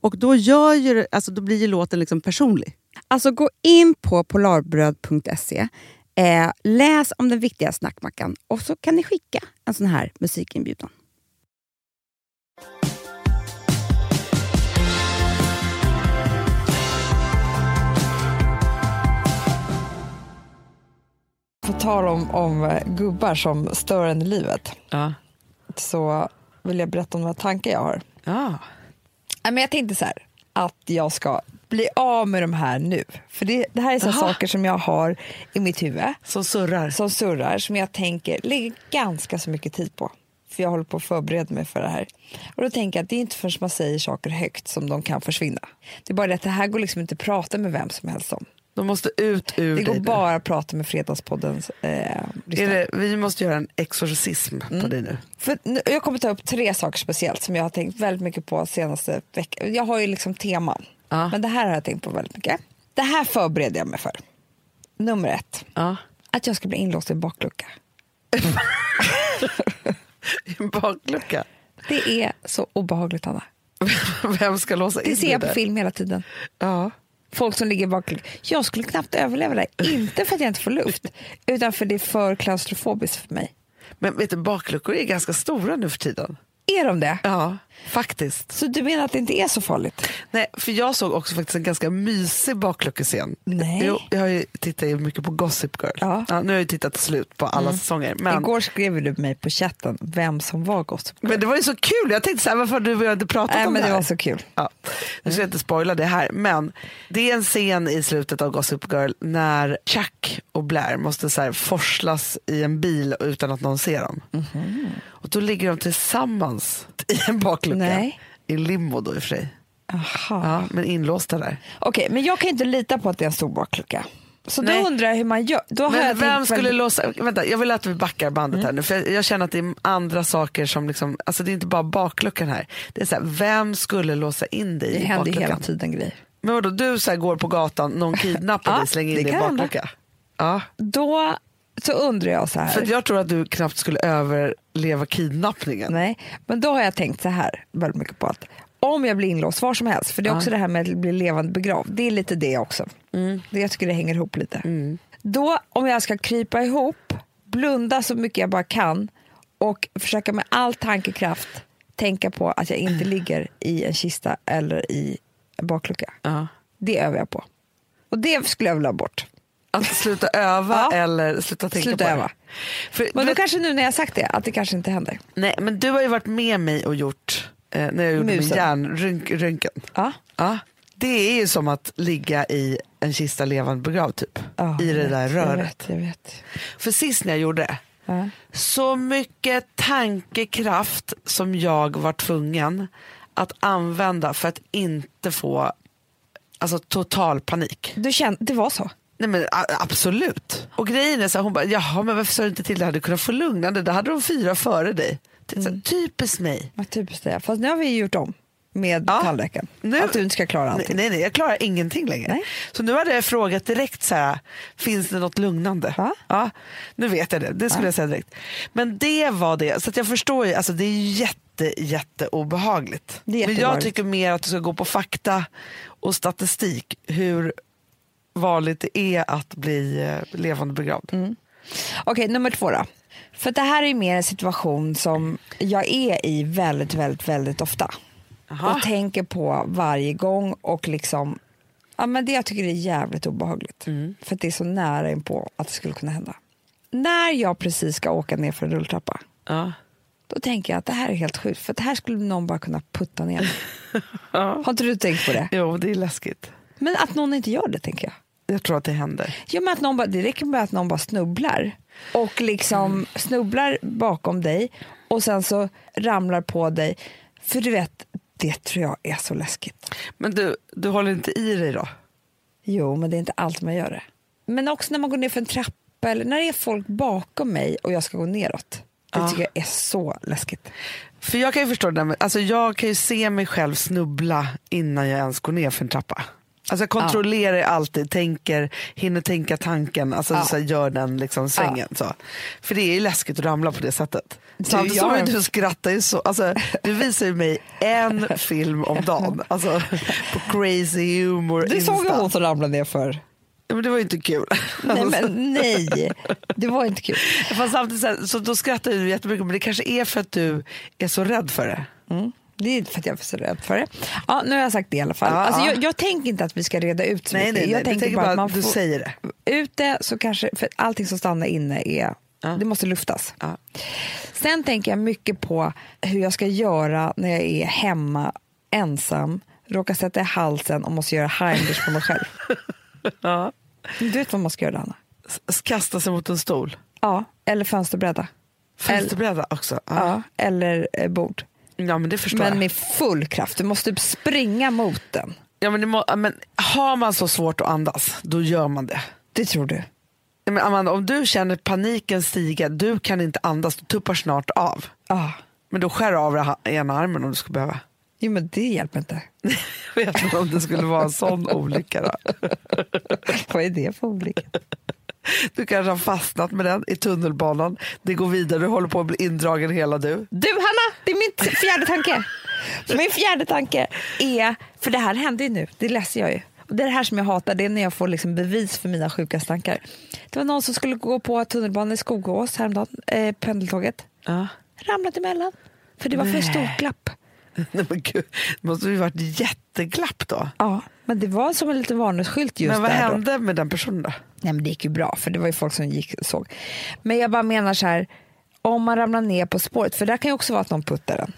Och då, gör ju, alltså, då blir ju låten liksom personlig. Alltså gå in på polarbröd.se, eh, läs om den viktiga snackmackan och så kan ni skicka en sån här musikinbjudan. På tal om, om eh, gubbar som stör en i livet Ja. så vill jag berätta om några tankar jag har. Ja. Men jag tänkte så här, att jag ska bli av med de här nu. För det, det här är så saker som jag har i mitt huvud Som surrar. som surrar, som jag tänker lägger ganska så mycket tid på. För jag håller på att förbereda mig för det här. Och då tänker jag att det är inte förrän man säger saker högt som de kan försvinna. Det är bara det att det här går liksom inte att prata med vem som helst om. De måste ut ur Det går dig bara att prata med Fredagspoddens eh, det, vi måste göra en exorcism på dig nu. För nu, jag kommer ta upp tre saker speciellt som jag har tänkt väldigt mycket på senaste veckan. Jag har ju liksom teman, Ja. men det här har jag tänkt på väldigt mycket. Det här förbereder jag mig för. Nummer ett, Ja. att jag ska bli inlåst i en baklucka. I en baklucka. Det är så obehagligt, Anna. Vem ska låsa in Det ser dig jag på film hela tiden. Ja. Folk som ligger i baklucka. Jag skulle knappt överleva där. Inte för att jag inte får luft, utan för det är för klaustrofobiskt för mig. Men vet du, bakluckor är ganska stora nu för tiden. Är de det? Ja, faktiskt. Så du menar att det inte är så farligt? Nej, för jag såg också faktiskt en ganska mysig bakluckescen. Nej. Jo, jag har ju tittat mycket på Gossip Girl. Ja. nu har jag tittat slut på alla säsonger. Men, Igår skrev du mig på chatten vem som var Gossip Girl. men det var ju så kul, jag tänkte så här, varför har du och jag inte pratat Nej, om men det det här? var så kul. Ja, nu ska jag inte spoila det här, men det är en scen i slutet av Gossip Girl när Chuck och Blair måste så här forslas i en bil utan att någon ser dem. Mhm. Och då ligger de tillsammans i en baklucka. Nej. I limbo då i och för sig. Aha. Ja, men inlåsta där. Okej, men jag kan inte lita på att det är en stor baklucka. Så Nej. då undrar jag hur man gör. Då Men jag vem skulle väldigt- låsa... Vänta, jag vill att vi backar bandet Mm. här nu. För jag, jag känner att det är andra saker som liksom... Alltså det är inte bara bakluckan här. Det är så här, vem skulle låsa in dig Det i händer ju bakluckan? hela tiden grejer. Men vadå, du så går på gatan, någon kidnappar Ja, dig, slänger in det dig i kan hända. baklucka. Ja, Då så undrar jag så här. för jag tror att du knappt skulle överleva kidnappningen. Nej, men då har jag tänkt så här väldigt mycket på att om jag blir inlåst var som helst, för det är också det här med att bli levande begravd, det är lite det också. Det, jag tycker det hänger ihop lite. Då om jag ska krypa ihop, blunda så mycket jag bara kan och försöka med all tankekraft tänka på att jag inte ligger i en kista eller i en baklucka. Ja. Det övar jag på. Och det skulle jag vilja ha bort. Att sluta öva Ja. eller sluta tänka Sluta på öva. det. För, Men då vet- kanske nu när jag sagt det, att det kanske inte händer. nej, men du har ju varit med mig och gjort, eh, när jag gjorde min Musen. hjärnröntgen. Ja. Ja, det är ju som att ligga i en kista levande begravd typ. Ja, I jag det vet, där Jag röret. vet, jag vet. För sist när jag gjorde det, Ja. så mycket tankekraft som jag var tvungen att använda för att inte få alltså, total panik. Du kände, det var så? Nej men a- absolut. Och grejen är så här, hon bara, jaha men varför sa du inte till? Det hade kunnat få lugnande, det hade de fyra före dig. Är så här, Typiskt mig. Vad typiskt det är. Fast nu har vi gjort om med Ja. tandläkaren. Nu- Att du inte ska klara allting. nej, nej, jag klarar ingenting längre. Nej. Så nu hade jag frågat direkt så här, finns det något lugnande? Va? Ja, nu vet jag det, det skulle jag säga direkt. Men det var det, så jag förstår ju, alltså det är jätte, jätte obehagligt. Men jag tycker mer att du ska gå på fakta och statistik, hur vanligt det är att bli eh, levande begravd. Mm. Okej, nummer två då. För det här är mer en situation som jag är i väldigt, väldigt, väldigt ofta. Jaha. Och tänker på varje gång och liksom Ja, men det jag tycker är jävligt obehagligt. För att det är så nära in på att det skulle kunna hända. När jag precis ska åka ner för en rulltrappa, Ja. då tänker jag att det här är helt sjukt. För det här skulle någon bara kunna putta ner mig. Har inte du tänkt på det? Jo, det är läskigt. Men att någon inte gör det, tänker jag. Jag tror att det händer. Ja, men att någon bara, det räcker med att någon bara snubblar och liksom snubblar bakom dig och sen så ramlar på dig. För du vet, det tror jag är så läskigt. Men du, du håller inte i dig då? Jo, men det är inte allt man gör det. Men också när man går ner för en trappa eller när det är folk bakom mig och jag ska gå neråt. Det Ja. tycker jag är så läskigt. För jag kan ju förstå det där med, alltså jag kan ju se mig själv snubbla innan jag ens går ner för en trappa. Alltså kontrollerar alltid, tänker, hinner tänka tanken, alltså Ja. så här, gör den liksom svängen. Så. För det är ju läskigt att ramla på det sättet. Samtidigt jag- som du skrattar ju så, alltså, du visar ju mig en film om dagen. Alltså på crazy humor Du såg ju hon som ramlade ner för. Ja, men det var ju inte kul. Nej, men nej, det var inte kul. Fast samtidigt så, här, så då skrattar du jättemycket men det kanske är för att du är så rädd för det. Mm. Det är för att jag är så rädd för det. Ja, nu har jag sagt det i alla fall. Ja, alltså, ja. jag, jag tänker inte att vi ska reda ut så Nej, mycket. nej, nej. Jag Du tänker bara att man får säger det. ut det så kanske, för allting som stannar inne är, Ja. det måste luftas. Ja. Sen tänker jag mycket på hur jag ska göra när jag är hemma ensam, råkar sätta i halsen och måste göra Heimlich på mig själv. Ja. Du vet vad man ska göra Anna? S- Kasta sig mot en stol. Ja, eller fönsterbräda. Fönsterbräda också. Ja. Ja, eller eh, bord. Ja men det förstår Men jag. med full kraft. Du måste springa mot den. Ja, men, må, men har man så svårt att andas, då gör man det. Det tror du? Ja, Men Amanda, om du känner paniken stiga, du kan inte andas, du tuppar snart av. Ja. Men då skär av dig ha- ena armen om du skulle behöva. Jo, men det hjälper inte. Jag vet inte om det skulle vara en sån olycka. Då. Vad är det för olika? Du kanske har fastnat med den i tunnelbanan. Det går vidare, du håller på att bli indragen hela du. Du Hanna, det är min fjärde tanke. Min fjärde tanke är, för det här händer ju nu, det läser jag ju. Och det är det här som jag hatar, det är när jag får liksom bevis för mina sjuka tankar. Det var någon som skulle gå på tunnelbanan i Skogås häromdagen, eh, pendeltåget. Ja. Ramlade emellan, för det var för stort glapp. Nej, men gud, det måste ju varit jätteglapp då. Ja, men det var som en liten varningsskylt just men vad där då. hände med den personen då? Nej, men det gick ju bra, för det var ju folk som gick och såg. Men jag bara menar så här, om man ramlar ner på spåret, för där kan ju också vara att någon puttar den.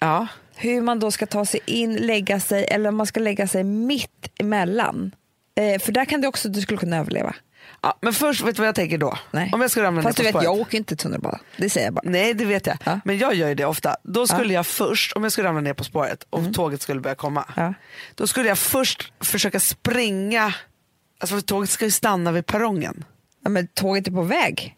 Ja. Hur man då ska ta sig in, lägga sig, eller om man ska lägga sig mitt emellan. Eh, för där kan det också, du skulle kunna överleva. Ja. Men först, vet du vad jag tänker då? Nej. Om jag skulle ramla Fast ner du på vet, spåret. jag åker inte tunnelbana. Det säger jag bara. Nej det vet jag, Ja. men jag gör ju det ofta. Då skulle jag först, om jag skulle ramla ner på spåret och tåget skulle börja komma. Mm. Då skulle jag först försöka springa, alltså för tåget ska ju stanna vid perrongen. Ja, men tåget är på väg.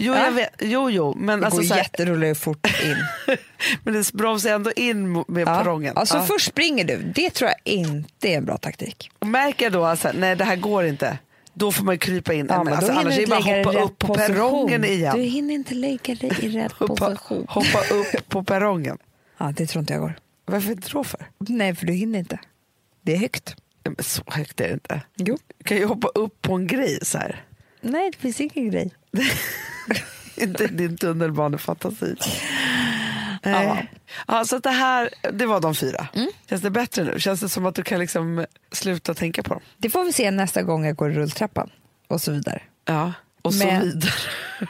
Jo, Ja. jag vet, jo, jo men Det alltså går så här, jätterulligt fort in. men det bromsar ändå in med Ja. perrongen. Alltså Ja. först springer du, det tror jag inte är en bra taktik. Och märker jag då att nej det här går inte, då får man krypa in. Ja, alltså, annars är det bara i hoppa upp på position. perrongen igen. Du hinner inte lägga dig i rätt Hoppa, position. hoppa upp på perrongen. Ja, det tror inte jag går. Varför inte då för? Nej, för du hinner inte. Det är högt. Men Så högt är det inte. Jo. Du kan ju hoppa upp på en grej så här. Nej, det finns ingen grej. Inte din tunnelbanefantasi. Ja. Ja, så det här, det var de fyra. Mm. Känns det bättre nu? Känns det som att du kan liksom sluta tänka på dem? Det får vi se nästa gång jag går i rulltrappan och så vidare. Ja, och så Men- vidare.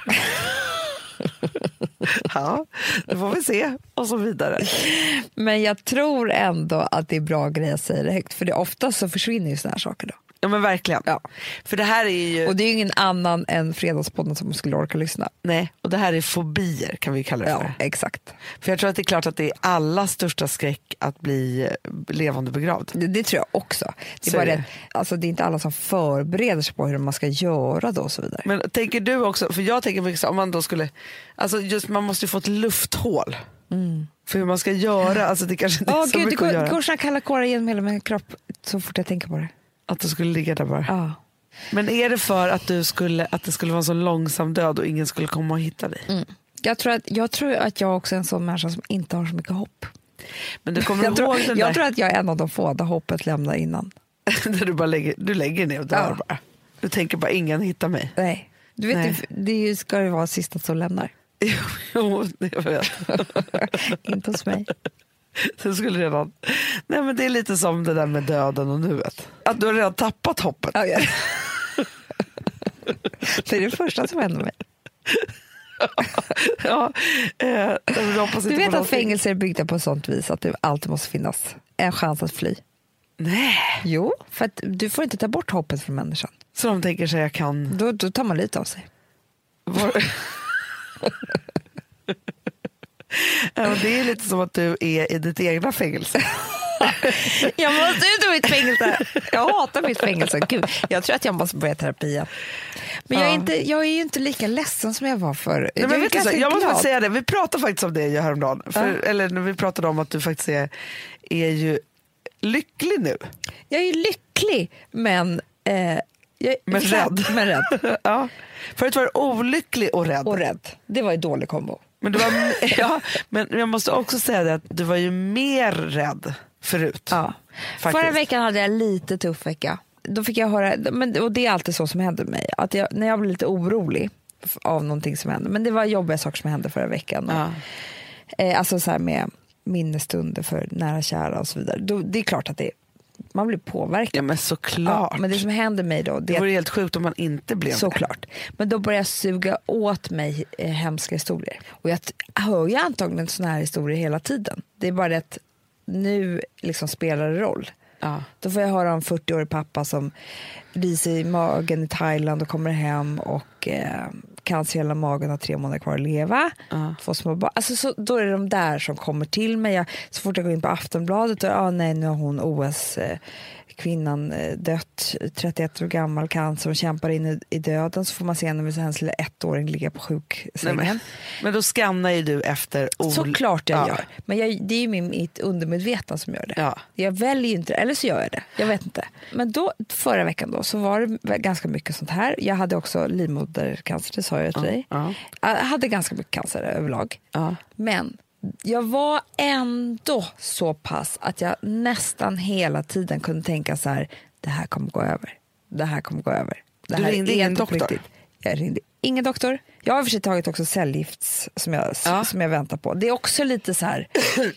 ja, det får vi se. Och så vidare. Men jag tror ändå att det är bra grej att säga det högt för det ofta så försvinner ju såna här saker då. Ja men verkligen. Ja. För det här är ju, Och det är ju ingen annan än Fredagspodden som skulle orka lyssna. nej, och det här är fobier kan vi kalla det Ja, för. exakt. För jag tror att det är klart att det är allas största skräck att bli eh, levande begravd. Det, det tror jag också. Det är, Så bara är det. det. att, Alltså, det är inte alla som förbereder sig på hur man ska göra då och så vidare. Men tänker du också, för jag tänker mycket så, om man då skulle, alltså just man måste ju få ett lufthål. För hur man ska göra, alltså det kanske inte är Åh så gud, det mycket att går, göra. går såna kalla kårar genom hela min kropp så fort jag tänker på det. Att du skulle ligga där bara. Ja. Men är det för att, du skulle, att det skulle vara en så långsam död och ingen skulle komma och hitta dig? Mm. Jag, tror att, jag tror att jag också är en sån människa som inte har så mycket hopp. Men du kommer Jag ihåg tror, den jag där tror att jag är en av de få där hoppet lämnar innan. där du bara lägger, du lägger ner och dör Ja. bara. Du tänker bara ingen hittar mig. Nej. Du vet, Nej. Det, det ska ju vara sista som lämnar. jo, det vet inte hos mig. Du skulle redan... Nej, men det är lite som det där med döden och nuet. Att du har redan tappat hoppet. Ja, ja. Det är det första som händer mig. Ja, eh, Du vet att fängelser är byggda på sånt vis att det alltid måste finnas en chans att fly. Nej, Jo, för att du får inte ta bort hoppet från människan. så de tänker sig jag kan... Då, då tar man lite av sig. Var... ja, det är lite som att du är i ditt egna fängelse. Jag måste ut ur mitt fängelse. Jag hatar mitt fängelse. Gud, jag tror att jag måste börja terapi. Men jag, är Ja. inte, jag är ju inte lika ledsen som jag var förr. Nej, jag men är du, så, jag måste glad. säga det, vi pratade faktiskt om det häromdagen. För, Eller när vi pratade om att du faktiskt är, är ju lycklig nu. Jag är lycklig, men... Eh, jag, Men rädd. Men rädd. Ja. Förut var du olycklig och rädd. Och rädd. Det var ju dålig kombo. Men, du var, ja, men jag måste också säga det att du var ju mer rädd förut. Ja. Faktiskt. Förra veckan hade jag lite tuff vecka. Då fick jag höra, men, och det är alltid så som händer mig, att jag, när jag blir lite orolig av någonting som händer, men det var jobbiga saker som hände förra veckan. Ja. Eh, alltså så här med minnesstunder för nära och kära och så vidare. Då, det är klart att det, man blir påverkad. ja men såklart. Ja, men det som händer mig då, det det vore helt sjukt om man inte blev det. Såklart. Men då börjar jag suga åt mig eh, hemska historier. Och jag hör ju antagligen såna här historier hela tiden. Det är bara det att nu liksom spelar det roll. Ja. Då får jag höra om 40-årig pappa som riser i magen i Thailand och kommer hem och eh, cancer i hela magen har tre månader kvar att leva. Ja. Två små barn. Alltså, så, då är det de där som kommer till mig. Jag, så fort jag går in på Aftonbladet och ah, nej, nu har hon OS eh, kvinnan eh, dött, 31 år gammal, cancer och kämpar in i, döden. Så får man se henne med hennes lilla ettåring ligga på Nej, sjuksängen. men, men då skannar ju du efter ol- Såklart jag ja. gör. Men jag, det är ju min, mitt undermedvetna som gör det. Ja. Jag väljer inte eller så gör jag det. Jag vet inte. Men då, förra veckan då, så var det ganska mycket sånt här. Jag hade också livmodercancer, det sa jag till dig. Ja. Jag hade ganska mycket cancer överlag. Men jag var ändå så pass att jag nästan hela tiden kunde tänka så här, det här kommer gå över. Det här kommer gå över. Det Du här ringde är ingen doktor? riktigt. Jag ringde ingen doktor. Jag har i och för sig tagit också cellgifts som jag, Ja. som jag väntar på. Det är också lite så här.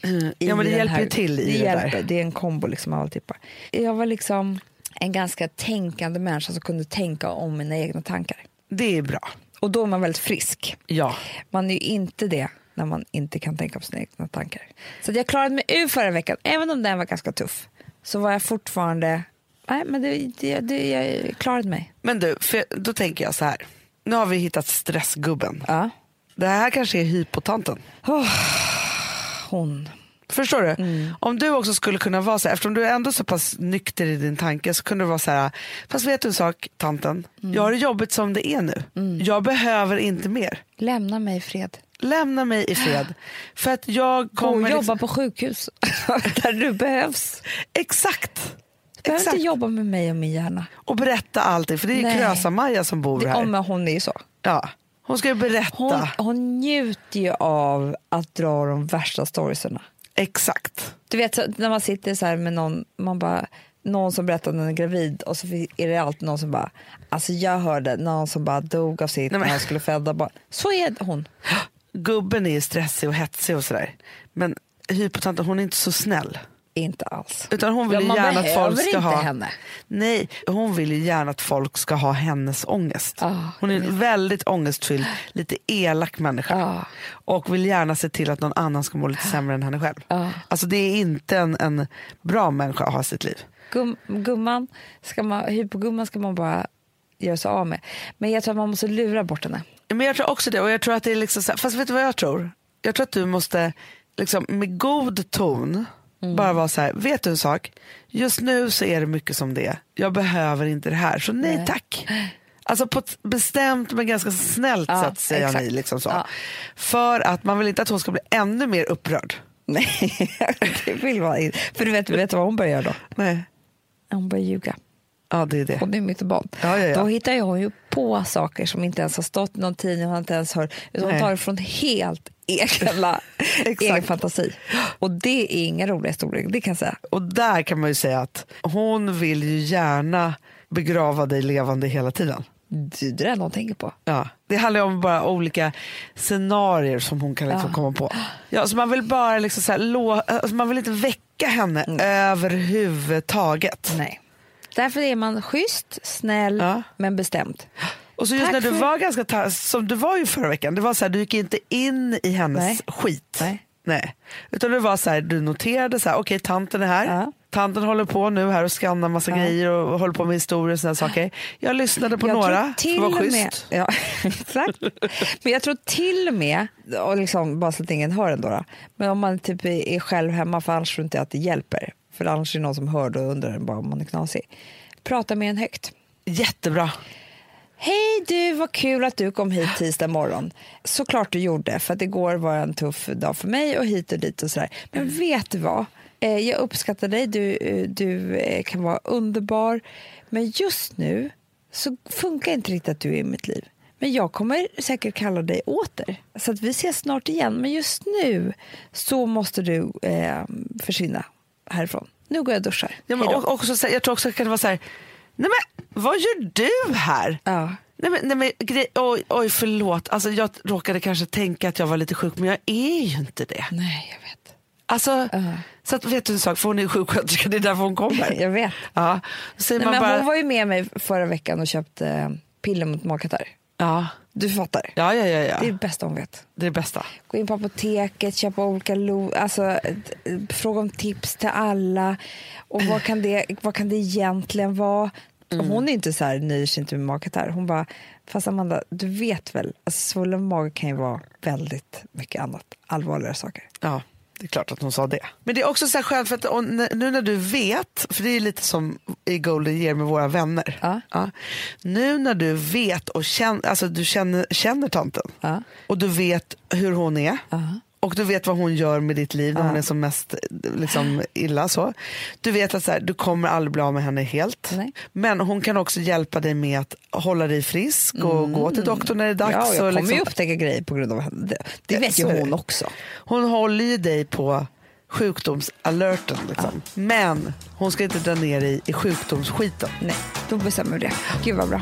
Ja, men det hjälper ju till i det, det där. Det är en kombo liksom av alltihopa. Jag var liksom en ganska tänkande människa som kunde tänka om mina egna tankar. Det är bra. Och då är man väldigt frisk. Ja. Man är ju inte det när man inte kan tänka på sina egna tankar. Så jag klarade mig ur förra veckan, även om den var ganska tuff. Så var jag fortfarande... Nej, men det, det, det, jag klarade mig. Men du, för då tänker jag så här. Nu har vi hittat stressgubben. Ja. Det här kanske är hypotanten. Hon. Förstår du? Mm. Om du också skulle kunna vara så här, eftersom du är ändå så pass nykter i din tanke så kunde du vara så här, fast vet du en sak tanten, Mm. jag har det jobbigt som det är nu. Jag behöver inte mer. Lämna mig i fred. Lämna mig i fred. För att jag Gå och kommer... jobba liksom- på sjukhus där du behövs. Exakt. Du behöver Exakt. inte jobba med mig och min hjärna. Och berätta allting, för det är. Krösa-Maja som bor Det, här. om hon är ju så. Ja. Hon ska ju berätta. Hon, hon njuter ju av att dra de värsta storiesarna. Exakt. Du vet så, när man sitter så här med någon, man bara, någon som berättar att den är gravid och så är det alltid någon som bara, alltså jag hörde någon som bara dog av sitt Nej, men- när han skulle föda barn. Så är hon. Gubben är stressig och hetsig och sådär. Men hypotanten hon är inte så snäll. Inte alls. Utan hon vill Ja, gärna att folk ska ha... henne. Nej, hon vill ju gärna att folk ska ha hennes ångest. Ah, hon är en väldigt ångestfylld, lite elak människa. Ah. Och vill gärna se till att någon annan ska må lite sämre än henne själv. Ah. Alltså det är inte en, en bra människa att ha i sitt liv. Gum, gumman, ska man, hypogumman ska man bara göra sig av med. Men jag tror att man måste lura bort henne. Men jag tror också det. Och jag tror att det är liksom så här, fast vet du vad jag tror? Jag tror att du måste liksom, med god ton Mm. bara vara så här, vet du en sak? Just nu så är det mycket som det. Jag behöver inte det här, så nej, Nej. tack. Alltså på ett bestämt men ganska snällt Ja, sätt säger exakt. ni. Liksom så. Ja. För att man vill inte att hon ska bli ännu mer upprörd. Nej, det vill man inte. För du vet, vet du vad hon börjar göra då? Nej. Hon börjar ljuga. Ja, det är det. Hon är mitt barn. Ja, ja, ja. Då hittar hon ju på saker som inte ens har stått i någon tidning, hon har inte ens hört. Utan hon Nej. tar det från helt Exakt. egen fantasi. Och det är inga roliga historier, det kan jag säga. Och där kan man ju säga att hon vill ju gärna begrava dig levande hela tiden. Det, är det någon tänker på. Ja, det handlar om bara olika scenarier som hon kan liksom Ja. komma på. Ja, så man vill bara liksom så här, alltså man vill inte väcka henne överhuvudtaget. Nej. Därför är man schysst, snäll, Ja. men bestämd. Och så just Tack när du för- var ganska som du var ju förra veckan, det var så här, du gick inte in i hennes Nej. skit. Nej. Nej. Utan det var så här, du noterade så här, okej tanten är här. Ja. Tanten håller på nu här och skannar massa Ja. grejer och håller på med historier och sådana saker. Jag lyssnade på jag några, för till det var och schysst. med, ja, exakt. Men jag tror till och med, och liksom, bara så att ingen hör ändå, då, men om man typ är är själv hemma, för annars tror inte jag att det hjälper. För annars är det någon som hör och undrar bara om man är knasig. Prata med en högt. Jättebra. Hej du, vad kul att du kom hit tisdag morgon. Såklart du gjorde, för att igår var en tuff dag för mig och hit och dit och sådär. Men vet du vad? Eh, Jag uppskattar dig, du, eh, du eh, kan vara underbar. Men just nu så funkar inte riktigt att du är i mitt liv. Men jag kommer säkert kalla dig åter. Så att vi ses snart igen. Men just nu så måste du eh, försvinna härifrån. Nu går jag och duschar. Ja, men, och, också, jag tror också att det kan vara så här, nej men vad gör du här? ja. Nej men, nej men grej, oj, oj förlåt, alltså, jag råkade kanske tänka att jag var lite sjuk men jag är ju inte det. Nej, jag vet. Alltså, Ja. Så att, vet du en sak, för hon är sjuksköterska, det är därför hon kommer. Jag vet. Ja, Nej, man men bara, Hon var ju med mig förra veckan och köpte eh, piller mot magkatarr. ja, Du fattar. ja, ja, ja, ja. Det är det bästa hon vet. det är det bästa. Gå in på apoteket, köpa olika lo- alltså, eh, fråga om tips till alla. Och vad kan det, vad kan det egentligen vara? Och hon är inte så här, nöjer sig inte med magkatarr. Hon bara, fast Amanda, du vet väl, alltså, svullen mage kan ju vara väldigt mycket annat, allvarligare saker. Ja, det är klart att hon sa det. Men det är också så här skönt för att nu när du vet, för det är lite som i Golden Year med våra vänner. Ja. Nu när du vet och känner, alltså du känner, känner tanten Ja. och du vet hur hon är Ja. Och du vet vad hon gör med ditt liv när Ja. hon är som mest liksom, illa. Så. Du vet att så här, du kommer aldrig bli av med henne helt. Nej. Men hon kan också hjälpa dig med att hålla dig frisk och gå till doktorn när det är dags. Ja, jag kommer liksom, ju upptäcka grejer på grund av henne. Det, det Ja, vet ju så hon också. Hon håller ju dig på sjukdomsalerten. Liksom. Men hon ska inte dra ner dig i sjukdomsskiten. Nej, då bestämmer vi det. Gud vad bra.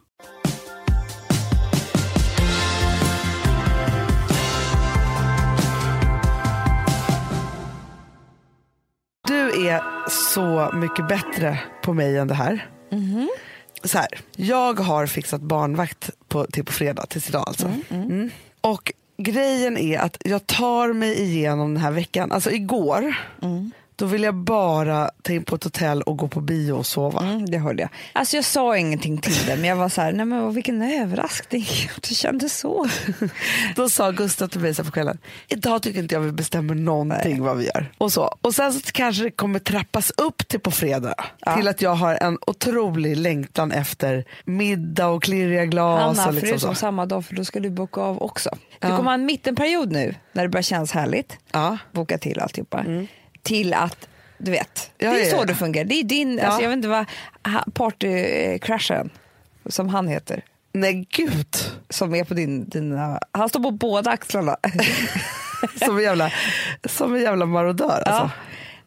Du är så mycket bättre på mig än det här. Så här, jag har fixat barnvakt på, till på fredag, tills idag alltså. Mm. Och grejen är att jag tar mig igenom den här veckan. Alltså igår, då vill jag bara ta in på ett hotell och gå på bio och sova. det hörde jag. Alltså jag sa ingenting till det men jag var så här, nej men vilken överraskning. Det kändes så. Då sa Gustav till mig så på kvällen, idag tycker inte jag vi bestämmer någonting vad vi gör. Och, så. och sen så kanske det kommer trappas upp till på fredag. Till att jag har en otrolig längtan efter middag och klirriga glas. Anna, och liksom förutom så. samma dag för då ska du boka av också. Du Ja. kommer ha en mittenperiod nu när det börjar kännas härligt. Ja. Boka till alltihopa. Till att, du vet, Ja, det är ja, så ja. det fungerar. Det är din, Ja. alltså, jag vet inte vad, ha- partycrasharen som han heter. Nej gud, Som är på din, dina, han står på båda axlarna. som en jävla, som en jävla marodör alltså. Ja.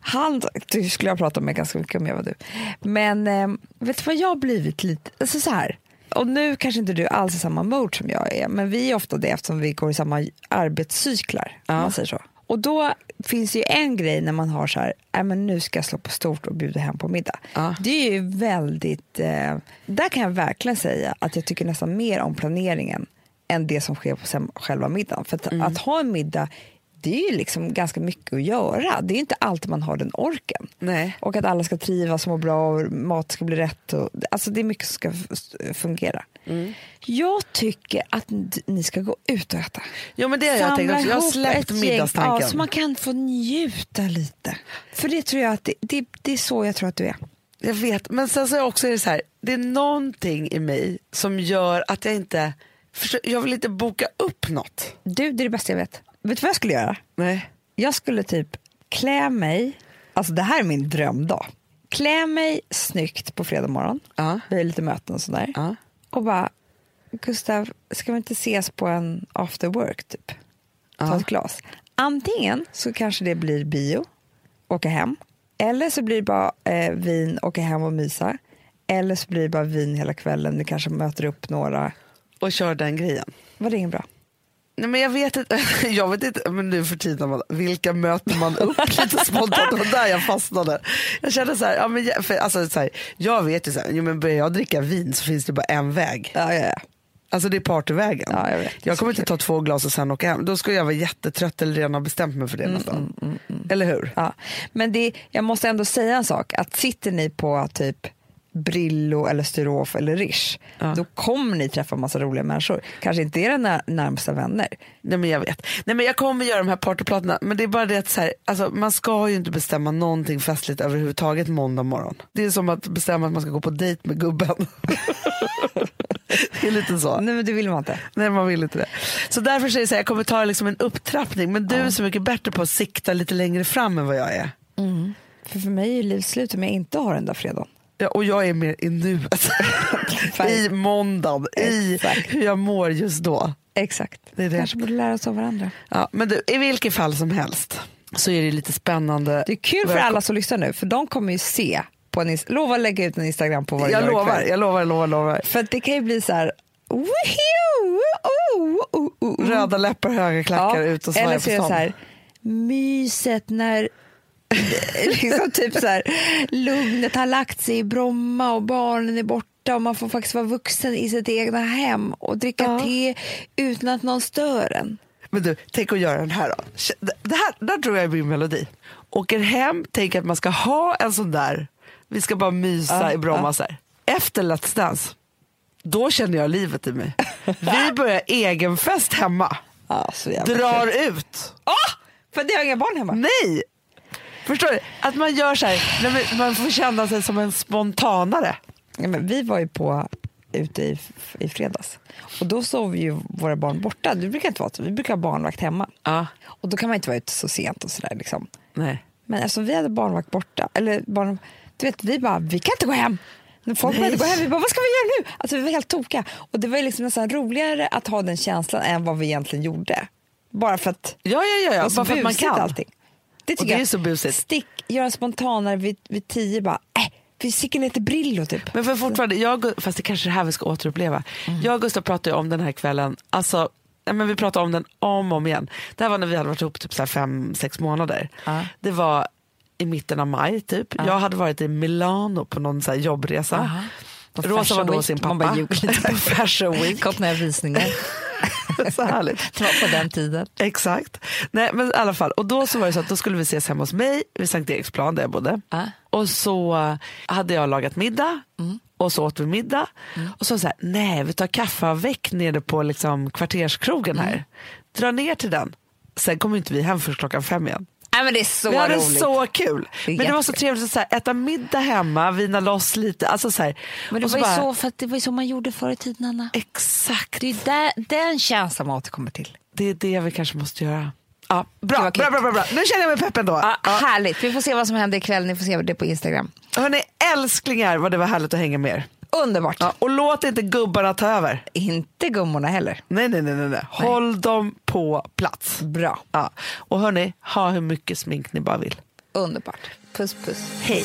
Han du skulle jag prata med ganska mycket om jag var du. Men eh, vet du vad jag har blivit lite, alltså så här. Och nu kanske inte du alls är samma mode som jag är, men vi är ofta det eftersom vi går i samma arbetscyklar. Om man säger så. Och då finns det ju en grej när man har så här, äh, men nu ska jag slå på stort och bjuda hem på middag. Ja. Det är ju väldigt, eh, där kan jag verkligen säga att jag tycker nästan mer om planeringen än det som sker på själva middagen. För att, att ha en middag det är ju liksom ganska mycket att göra. Det är inte alltid man har den orken. Nej. Och att alla ska trivas och må bra och mat ska bli rätt. Och, alltså det är mycket som ska fungera. Mm. Jag tycker att ni ska gå ut och äta. Jo men det har jag tänkt också. Jag har släppt middagstanken. Ja, så man kan få njuta lite. För det tror jag att det, det, det är så jag tror att du är. Jag vet, men sen så är också det så här, det är någonting i mig som gör att jag inte, jag vill inte boka upp något. Du, det är det bästa jag vet. Vet du vad jag skulle göra? Nej. Jag skulle typ klä mig, alltså det här är min drömdag. Klä mig snyggt på fredag morgon, Ja. vi har lite möten och sådär. Ja. Och bara, Gustav, ska vi inte ses på en after work typ? Ta Ja. ett glas. Antingen så kanske det blir bio, åka hem. Eller så blir det bara eh, vin, åka hem och mysa. Eller så blir det bara vin hela kvällen, vi kanske möter upp några. Och kör den grejen. Var det inget bra? Nej men jag vet inte, jag vet inte men nu för tiden, man- vilka möter man upp lite spontant? Det var där jag fastnade. Jag kände så här, ja, men jag, för, alltså, så här, jag vet ju så här, jo, men börjar jag dricka vin så finns det bara en väg. Ja, ja, ja. Alltså det är partyvägen. Ja, jag vet. Jag kommer inte ta två glas och sen åka hem. Då skulle jag vara jättetrött eller redan ha bestämt mig för det nästan. Eller hur? Ja, men det, jag måste ändå säga en sak, att sitter ni på typ Brillo eller Sturof eller Rish, Ja. då kommer ni träffa massa roliga människor. Kanske inte era när, närmsta vänner. Nej men jag vet. Nej men jag kommer göra de här partyplattorna men det är bara det att så här, alltså, man ska ju inte bestämma någonting festligt överhuvudtaget måndag morgon. Det är som att bestämma att man ska gå på dejt med gubben. det är lite så. Nej men det vill man inte. Nej man vill inte det. Så därför säger jag så här, jag kommer ta liksom en upptrappning men du är så mycket bättre på att sikta lite längre fram än vad jag är. För för mig är livet slut om jag inte har den där fredagen. Ja, och jag är mer i nuet. I måndagen, i hur jag mår just då. Exakt. Det är det. Kanske borde lära oss av varandra. Ja, men du, i vilket fall som helst så är det lite spännande. Det är kul för alla som lyssnar nu, för de kommer ju se på en Lova att lägga ut en Instagram på vad Jag lovar, jag lovar, jag lovar, lovar. För det kan ju bli så här... Woohoo! Oh, oh, oh. Röda läppar, höga klackar, ut och Eller svaja så på är det stan. så här, myset när liksom typ så här, lugnet har lagt sig i Bromma och barnen är borta och man får faktiskt vara vuxen i sitt egna hem och dricka Ja. te utan att någon stör en. Men du, tänk att göra den här då. Det här, där tror jag är min melodi. Åker hem, tänker att man ska ha en sån där, vi ska bara mysa Ja, i Bromma ja. så här. Efter Let's Dance, då känner jag livet i mig. Vi börjar egen fest hemma, Ja, drar ut. Åh! För jag har inga barn hemma. Nej! Förstår du? Att man gör så här, man- får känna sig som en spontanare. Ja, men vi var ju på ute i, i fredags och då sov ju våra barn borta. Det brukar inte vara så. Vi brukar ha barnvakt hemma. Ja. Och då kan man inte vara ute så sent och sådär liksom. Nej. Men eftersom vi hade barnvakt borta, eller barn, du vet, vi bara, vi kan inte gå hem. Folk började gå hem, vi bara, vad ska vi göra nu? Alltså vi var helt tokiga. Och det var ju liksom nästan roligare att ha den känslan än vad vi egentligen gjorde. Bara för att Ja, ja, ja, ja. bara för att man kan. allting. Det Och tycker det är så busigt. Stick, göra spontanare vid, vid tio, bara, äh, vi sticker ner till Brillo typ. Men för fortfarande, jag, fast det kanske är det här vi ska återuppleva. Jag och Gustav pratade om den här kvällen, alltså, men vi pratade om den om och om igen. Det här var när vi hade varit ihop typ så fem, sex månader. Ja. Det var i mitten av maj typ. Jag hade varit i Milano på någon så här jobbresa. Aha. På Rosa var då hos sin Man pappa. bara ljuger lite. Fashion Week. Några visningar. så härligt. Det var på den tiden. Exakt. Nej, men i alla fall. Och då så var det så att då skulle vi ses hemma hos mig vid Sankt Eriksplan där jag bodde. Ja. Och så hade jag lagat middag Mm. och så åt vi middag. Och så så här, nej vi tar kaffeavväck nere på liksom kvarterskrogen här. Mm. Dra ner till den. Sen kommer inte vi hem först klockan fem igen. Nej, men det är så vi hade roligt. så kul. Det Men det var så trevligt att så här, äta middag hemma, vina loss lite. Alltså så här. Men det var, ju bara, så, för att det var ju så man gjorde förr i tiden, Anna. Exakt, Det är där, den känslan man återkommer till. det är det vi kanske måste göra. Ja, bra, bra, bra, bra, bra. Nu känner jag mig peppen då. Ja, Ja. Härligt. Vi får se vad som händer ikväll. Ni får se det på Instagram. Hörni, älsklingar vad det var härligt att hänga med er. Underbart. Ja, och låt inte gubbarna ta över. Inte gummorna heller. Nej, nej, nej, nej, nej. Håll dem på plats. Bra. Ja. Och hörni, ha hur mycket smink ni bara vill. Underbart. Puss puss. Hej.